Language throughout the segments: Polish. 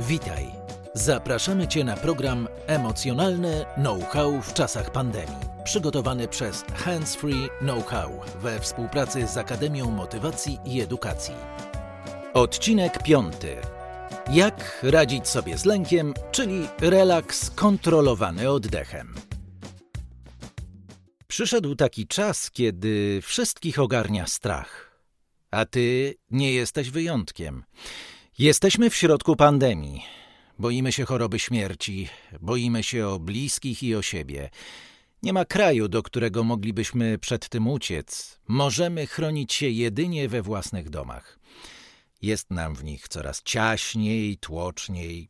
Witaj. Zapraszamy Cię na program Emocjonalne Know-how w czasach pandemii. Przygotowany przez Hands Free Know-how we współpracy z Akademią Motywacji i Edukacji. Odcinek piąty. Jak radzić sobie z lękiem, czyli relaks kontrolowany oddechem. Przyszedł taki czas, kiedy wszystkich ogarnia strach. A ty nie jesteś wyjątkiem. Jesteśmy w środku pandemii. Boimy się choroby śmierci, boimy się o bliskich i o siebie. Nie ma kraju, do którego moglibyśmy przed tym uciec. Możemy chronić się jedynie we własnych domach. Jest nam w nich coraz ciaśniej, tłoczniej,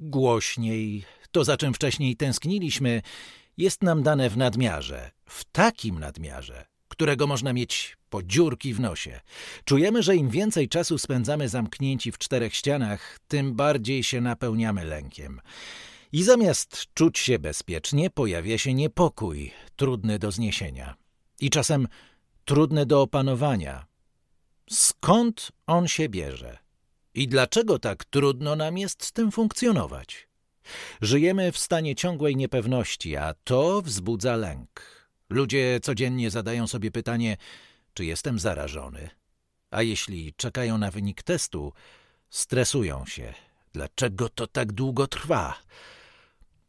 głośniej. To, za czym wcześniej tęskniliśmy, jest nam dane w nadmiarze, w takim nadmiarze, którego można mieć po dziurki w nosie. Czujemy, że im więcej czasu spędzamy zamknięci w czterech ścianach, tym bardziej się napełniamy lękiem. I zamiast czuć się bezpiecznie, pojawia się niepokój, trudny do zniesienia. I czasem trudny do opanowania. Skąd on się bierze? I dlaczego tak trudno nam jest z tym funkcjonować? Żyjemy w stanie ciągłej niepewności, a to wzbudza lęk. Ludzie codziennie zadają sobie pytanie, czy jestem zarażony. A jeśli czekają na wynik testu, stresują się. Dlaczego to tak długo trwa?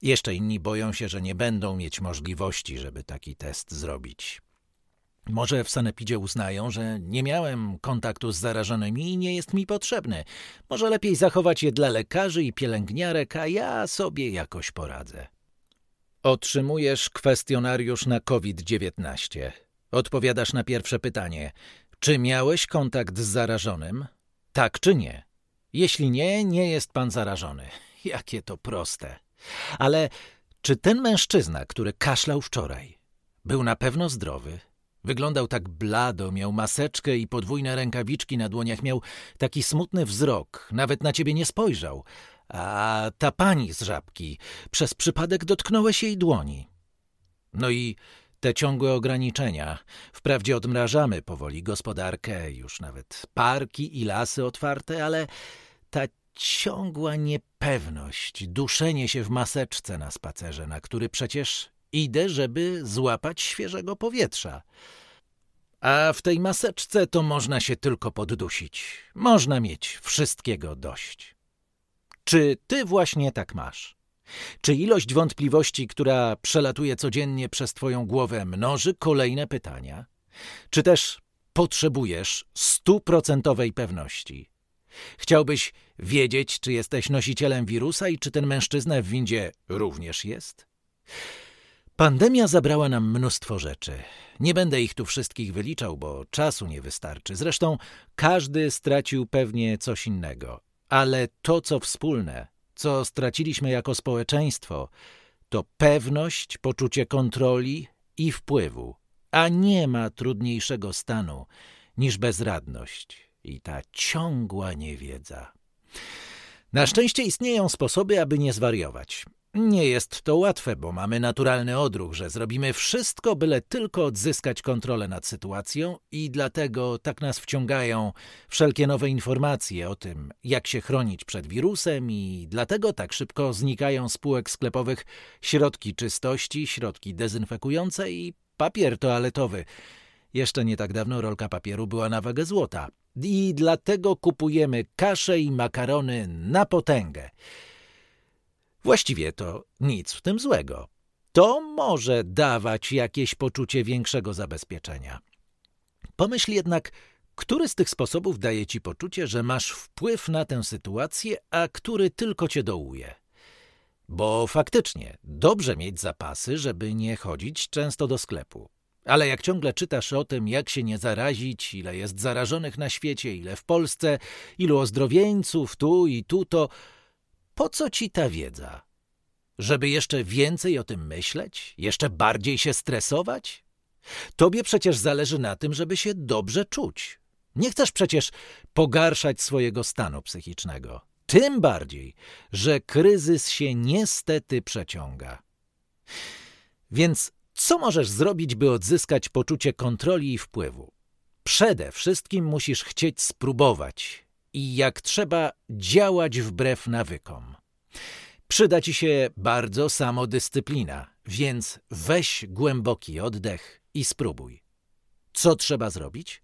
Jeszcze inni boją się, że nie będą mieć możliwości, żeby taki test zrobić. Może w sanepidzie uznają, że nie miałem kontaktu z zarażonymi i nie jest mi potrzebny. Może lepiej zachować je dla lekarzy i pielęgniarek, a ja sobie jakoś poradzę. Otrzymujesz kwestionariusz na COVID-19. Odpowiadasz na pierwsze pytanie. Czy miałeś kontakt z zarażonym? Tak czy nie? Jeśli nie, nie jest pan zarażony. Jakie to proste. Ale czy ten mężczyzna, który kaszlał wczoraj, był na pewno zdrowy? Wyglądał tak blado, miał maseczkę i podwójne rękawiczki na dłoniach, miał taki smutny wzrok, nawet na ciebie nie spojrzał. A ta pani z żabki, przez przypadek dotknąłeś jej dłoni. No i te ciągłe ograniczenia. Wprawdzie odmrażamy powoli gospodarkę, już nawet parki i lasy otwarte, ale ta ciągła niepewność, duszenie się w maseczce na spacerze, na który przecież idę, żeby złapać świeżego powietrza. A w tej maseczce to można się tylko poddusić. Można mieć wszystkiego dość. Czy ty właśnie tak masz? Czy ilość wątpliwości, która przelatuje codziennie przez Twoją głowę, mnoży kolejne pytania? Czy też potrzebujesz stuprocentowej pewności? Chciałbyś wiedzieć, czy jesteś nosicielem wirusa i czy ten mężczyzna w windzie również jest? Pandemia zabrała nam mnóstwo rzeczy. Nie będę ich tu wszystkich wyliczał, bo czasu nie wystarczy. Zresztą każdy stracił pewnie coś innego. Ale to, co wspólne, co straciliśmy jako społeczeństwo, to pewność, poczucie kontroli i wpływu, a nie ma trudniejszego stanu niż bezradność i ta ciągła niewiedza. Na szczęście istnieją sposoby, aby nie zwariować. Nie jest to łatwe, bo mamy naturalny odruch, że zrobimy wszystko, byle tylko odzyskać kontrolę nad sytuacją i dlatego tak nas wciągają wszelkie nowe informacje o tym, jak się chronić przed wirusem i dlatego tak szybko znikają z półek sklepowych środki czystości, środki dezynfekujące i papier toaletowy. Jeszcze nie tak dawno rolka papieru była na wagę złota. I dlatego kupujemy kasze i makarony na potęgę. Właściwie to nic w tym złego. To może dawać jakieś poczucie większego zabezpieczenia. Pomyśl jednak, który z tych sposobów daje ci poczucie, że masz wpływ na tę sytuację, a który tylko cię dołuje. Bo faktycznie dobrze mieć zapasy, żeby nie chodzić często do sklepu. Ale jak ciągle czytasz o tym, jak się nie zarazić, ile jest zarażonych na świecie, ile w Polsce, ilu ozdrowieńców tu i tu, to po co ci ta wiedza? Żeby jeszcze więcej o tym myśleć? Jeszcze bardziej się stresować? Tobie przecież zależy na tym, żeby się dobrze czuć. Nie chcesz przecież pogarszać swojego stanu psychicznego. Tym bardziej, że kryzys się niestety przeciąga. Więc co możesz zrobić, by odzyskać poczucie kontroli i wpływu? Przede wszystkim musisz chcieć spróbować i jak trzeba działać wbrew nawykom. Przyda ci się bardzo samodyscyplina, więc weź głęboki oddech i spróbuj. Co trzeba zrobić?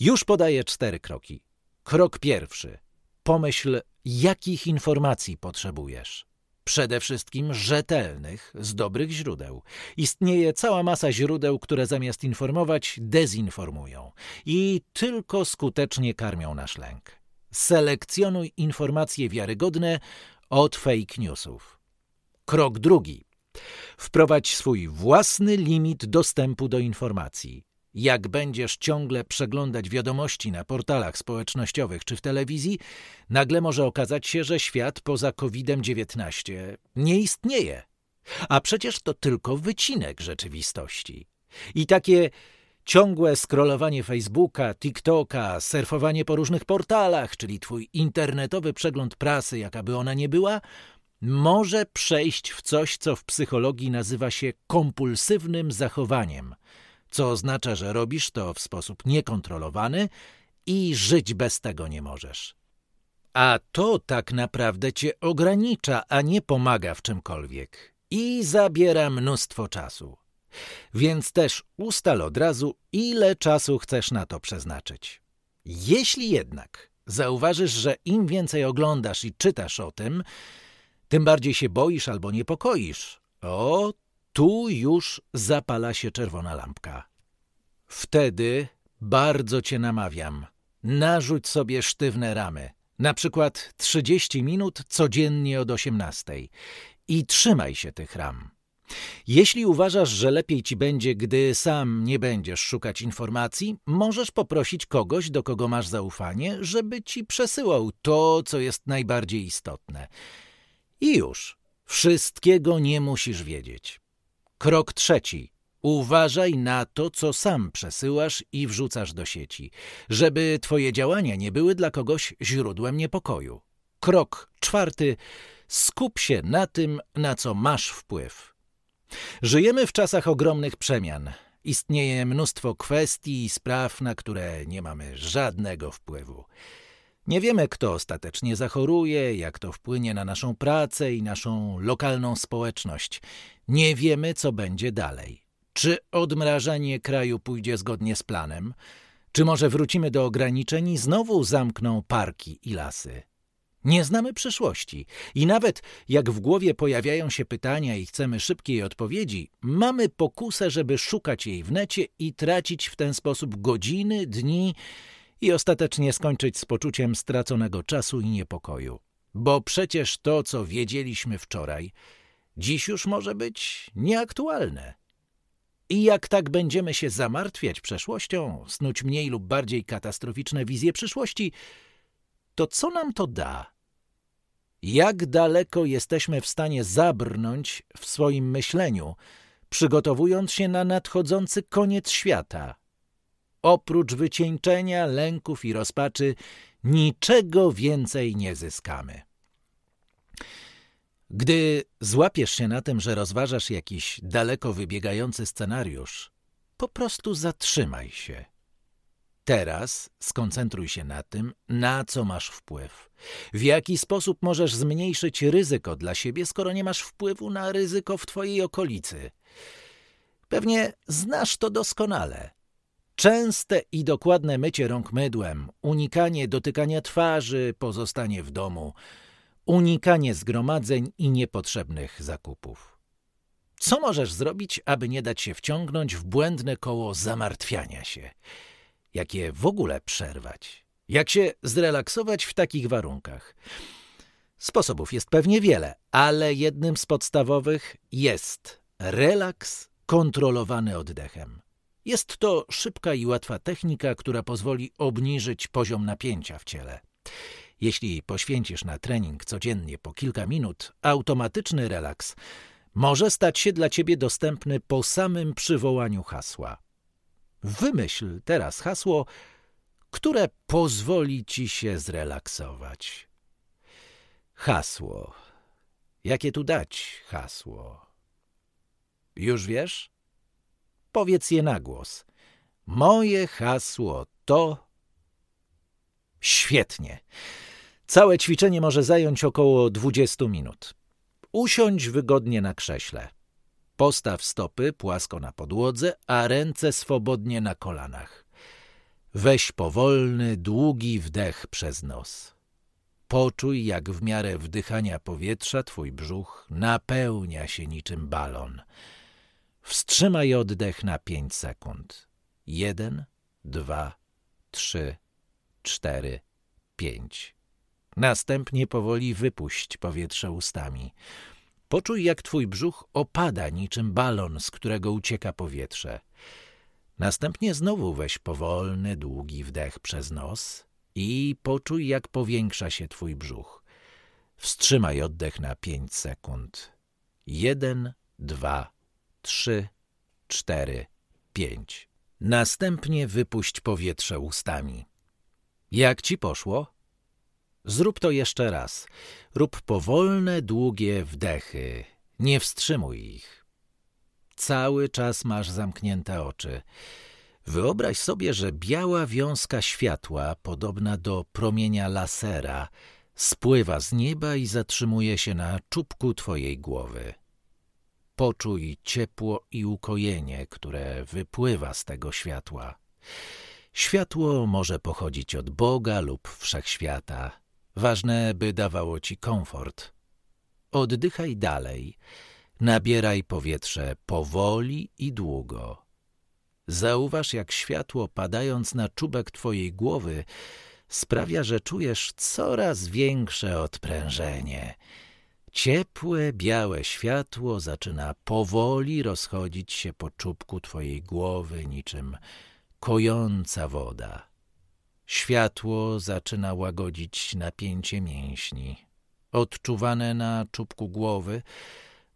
Już podaję cztery kroki. Krok pierwszy. Pomyśl, jakich informacji potrzebujesz. Przede wszystkim rzetelnych, z dobrych źródeł. Istnieje cała masa źródeł, które zamiast informować, dezinformują i tylko skutecznie karmią nasz lęk. Selekcjonuj informacje wiarygodne od fake newsów. Krok drugi. Wprowadź swój własny limit dostępu do informacji. Jak będziesz ciągle przeglądać wiadomości na portalach społecznościowych czy w telewizji, nagle może okazać się, że świat poza COVID-19 nie istnieje. A przecież to tylko wycinek rzeczywistości. I takie ciągłe scrollowanie Facebooka, TikToka, surfowanie po różnych portalach, czyli twój internetowy przegląd prasy, jakaby ona nie była, może przejść w coś, co w psychologii nazywa się kompulsywnym zachowaniem – co oznacza, że robisz to w sposób niekontrolowany i żyć bez tego nie możesz. A to tak naprawdę cię ogranicza, a nie pomaga w czymkolwiek i zabiera mnóstwo czasu. Więc też ustal od razu, ile czasu chcesz na to przeznaczyć. Jeśli jednak zauważysz, że im więcej oglądasz i czytasz o tym, tym bardziej się boisz albo niepokoisz, o, tu już zapala się czerwona lampka. Wtedy bardzo cię namawiam. Narzuć sobie sztywne ramy. Na przykład 30 minut codziennie od 18 i trzymaj się tych ram. Jeśli uważasz, że lepiej ci będzie, gdy sam nie będziesz szukać informacji, możesz poprosić kogoś, do kogo masz zaufanie, żeby ci przesyłał to, co jest najbardziej istotne. I już. Wszystkiego nie musisz wiedzieć. Krok trzeci. Uważaj na to, co sam przesyłasz i wrzucasz do sieci, żeby twoje działania nie były dla kogoś źródłem niepokoju. Krok czwarty. Skup się na tym, na co masz wpływ. Żyjemy w czasach ogromnych przemian. Istnieje mnóstwo kwestii i spraw, na które nie mamy żadnego wpływu. Nie wiemy, kto ostatecznie zachoruje, jak to wpłynie na naszą pracę i naszą lokalną społeczność. Nie wiemy, co będzie dalej. Czy odmrażanie kraju pójdzie zgodnie z planem? Czy może wrócimy do ograniczeń i znowu zamkną parki i lasy? Nie znamy przyszłości i nawet jak w głowie pojawiają się pytania i chcemy szybkiej odpowiedzi, mamy pokusę, żeby szukać jej w necie i tracić w ten sposób godziny, dni i ostatecznie skończyć z poczuciem straconego czasu i niepokoju. Bo przecież to, co wiedzieliśmy wczoraj, dziś już może być nieaktualne. I jak tak będziemy się zamartwiać przeszłością, snuć mniej lub bardziej katastroficzne wizje przyszłości, to co nam to da? Jak daleko jesteśmy w stanie zabrnąć w swoim myśleniu, przygotowując się na nadchodzący koniec świata? Oprócz wycieńczenia, lęków i rozpaczy, niczego więcej nie zyskamy. Gdy złapiesz się na tym, że rozważasz jakiś daleko wybiegający scenariusz, po prostu zatrzymaj się. Teraz skoncentruj się na tym, na co masz wpływ. W jaki sposób możesz zmniejszyć ryzyko dla siebie, skoro nie masz wpływu na ryzyko w twojej okolicy. Pewnie znasz to doskonale. Częste i dokładne mycie rąk mydłem, unikanie dotykania twarzy, pozostanie w domu – unikanie zgromadzeń i niepotrzebnych zakupów. Co możesz zrobić, aby nie dać się wciągnąć w błędne koło zamartwiania się? Jak je w ogóle przerwać? Jak się zrelaksować w takich warunkach? Sposobów jest pewnie wiele, ale jednym z podstawowych jest relaks kontrolowany oddechem. Jest to szybka i łatwa technika, która pozwoli obniżyć poziom napięcia w ciele. Jeśli poświęcisz na trening codziennie po kilka minut, automatyczny relaks może stać się dla ciebie dostępny po samym przywołaniu hasła. Wymyśl teraz hasło, które pozwoli ci się zrelaksować. Hasło. Jakie tu dać hasło? Już wiesz? Powiedz je na głos. Moje hasło to Świetnie. Całe ćwiczenie może zająć około 20 minut. Usiądź wygodnie na krześle. Postaw stopy płasko na podłodze, a ręce swobodnie na kolanach. Weź powolny, długi wdech przez nos. Poczuj, jak w miarę wdychania powietrza twój brzuch napełnia się niczym balon. Wstrzymaj oddech na pięć sekund. Jeden, dwa, trzy, cztery, pięć. Następnie powoli wypuść powietrze ustami. Poczuj, jak twój brzuch opada niczym balon, z którego ucieka powietrze. Następnie znowu weź powolny, długi wdech przez nos i poczuj, jak powiększa się twój brzuch. Wstrzymaj oddech na pięć sekund. Jeden, dwa, trzy, cztery, pięć. Następnie wypuść powietrze ustami. Jak ci poszło? Zrób to jeszcze raz. Rób powolne, długie wdechy. Nie wstrzymuj ich. Cały czas masz zamknięte oczy. Wyobraź sobie, że biała wiązka światła, podobna do promienia lasera, spływa z nieba i zatrzymuje się na czubku twojej głowy. Poczuj ciepło i ukojenie, które wypływa z tego światła. Światło może pochodzić od Boga lub wszechświata. Ważne, by dawało ci komfort. Oddychaj dalej. Nabieraj powietrze powoli i długo. Zauważ, jak światło padając na czubek twojej głowy sprawia, że czujesz coraz większe odprężenie. Ciepłe, białe światło zaczyna powoli rozchodzić się po czubku twojej głowy niczym kojąca woda. Światło zaczyna łagodzić napięcie mięśni, odczuwane na czubku głowy,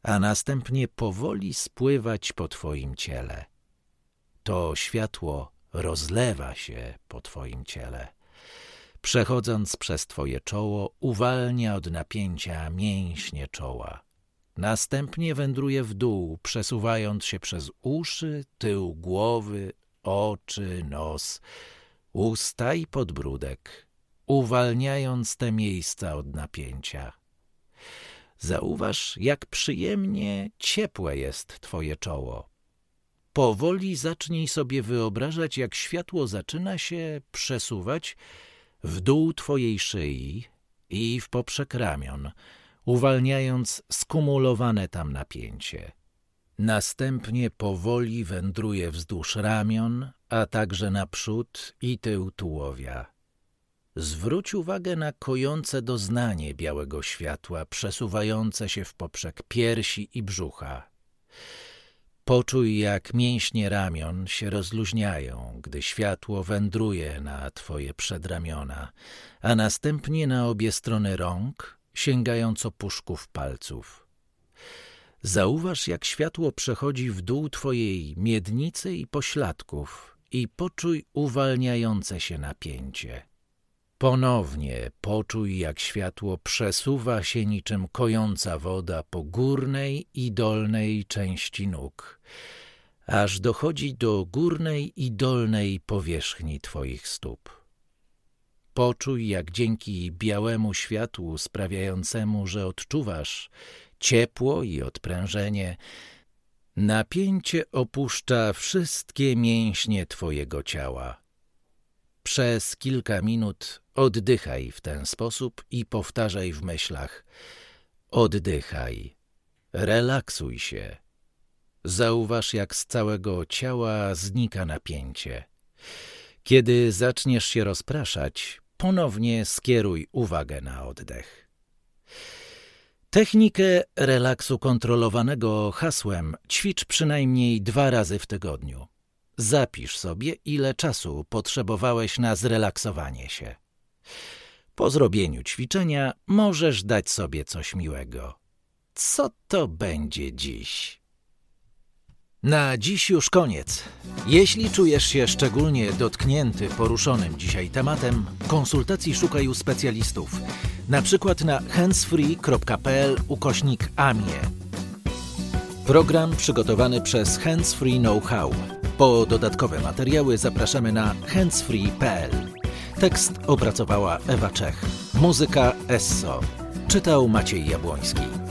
a następnie powoli spływać po twoim ciele. To światło rozlewa się po twoim ciele. Przechodząc przez twoje czoło, uwalnia od napięcia mięśnie czoła. Następnie wędruje w dół, przesuwając się przez uszy, tył głowy, oczy, nos, usta i podbródek, uwalniając te miejsca od napięcia. Zauważ, jak przyjemnie ciepłe jest twoje czoło. Powoli zacznij sobie wyobrażać, jak światło zaczyna się przesuwać w dół twojej szyi i w poprzek ramion, uwalniając skumulowane tam napięcie. Następnie powoli wędruje wzdłuż ramion, a także naprzód i tył tułowia. Zwróć uwagę na kojące doznanie białego światła przesuwające się w poprzek piersi i brzucha. Poczuj, jak mięśnie ramion się rozluźniają, gdy światło wędruje na twoje przedramiona, a następnie na obie strony rąk, sięgając opuszków palców. Zauważ, jak światło przechodzi w dół twojej miednicy i pośladków i poczuj uwalniające się napięcie. Ponownie poczuj, jak światło przesuwa się niczym kojąca woda po górnej i dolnej części nóg, aż dochodzi do górnej i dolnej powierzchni twoich stóp. Poczuj, jak dzięki białemu światłu sprawiającemu, że odczuwasz ciepło i odprężenie, napięcie opuszcza wszystkie mięśnie twojego ciała. Przez kilka minut oddychaj w ten sposób i powtarzaj w myślach. Oddychaj, relaksuj się. Zauważ, jak z całego ciała znika napięcie. Kiedy zaczniesz się rozpraszać, ponownie skieruj uwagę na oddech. Technikę relaksu kontrolowanego hasłem ćwicz przynajmniej dwa razy w tygodniu. Zapisz sobie, ile czasu potrzebowałeś na zrelaksowanie się. Po zrobieniu ćwiczenia możesz dać sobie coś miłego. Co to będzie dziś? Na dziś już koniec. Jeśli czujesz się szczególnie dotknięty poruszonym dzisiaj tematem, konsultacji szukaj u specjalistów, na przykład na handsfree.pl ukośnik AMIE. Program przygotowany przez Handsfree Know-how. Po dodatkowe materiały zapraszamy na handsfree.pl. Tekst opracowała Ewa Czech. Muzyka Esso. Czytał Maciej Jabłoński.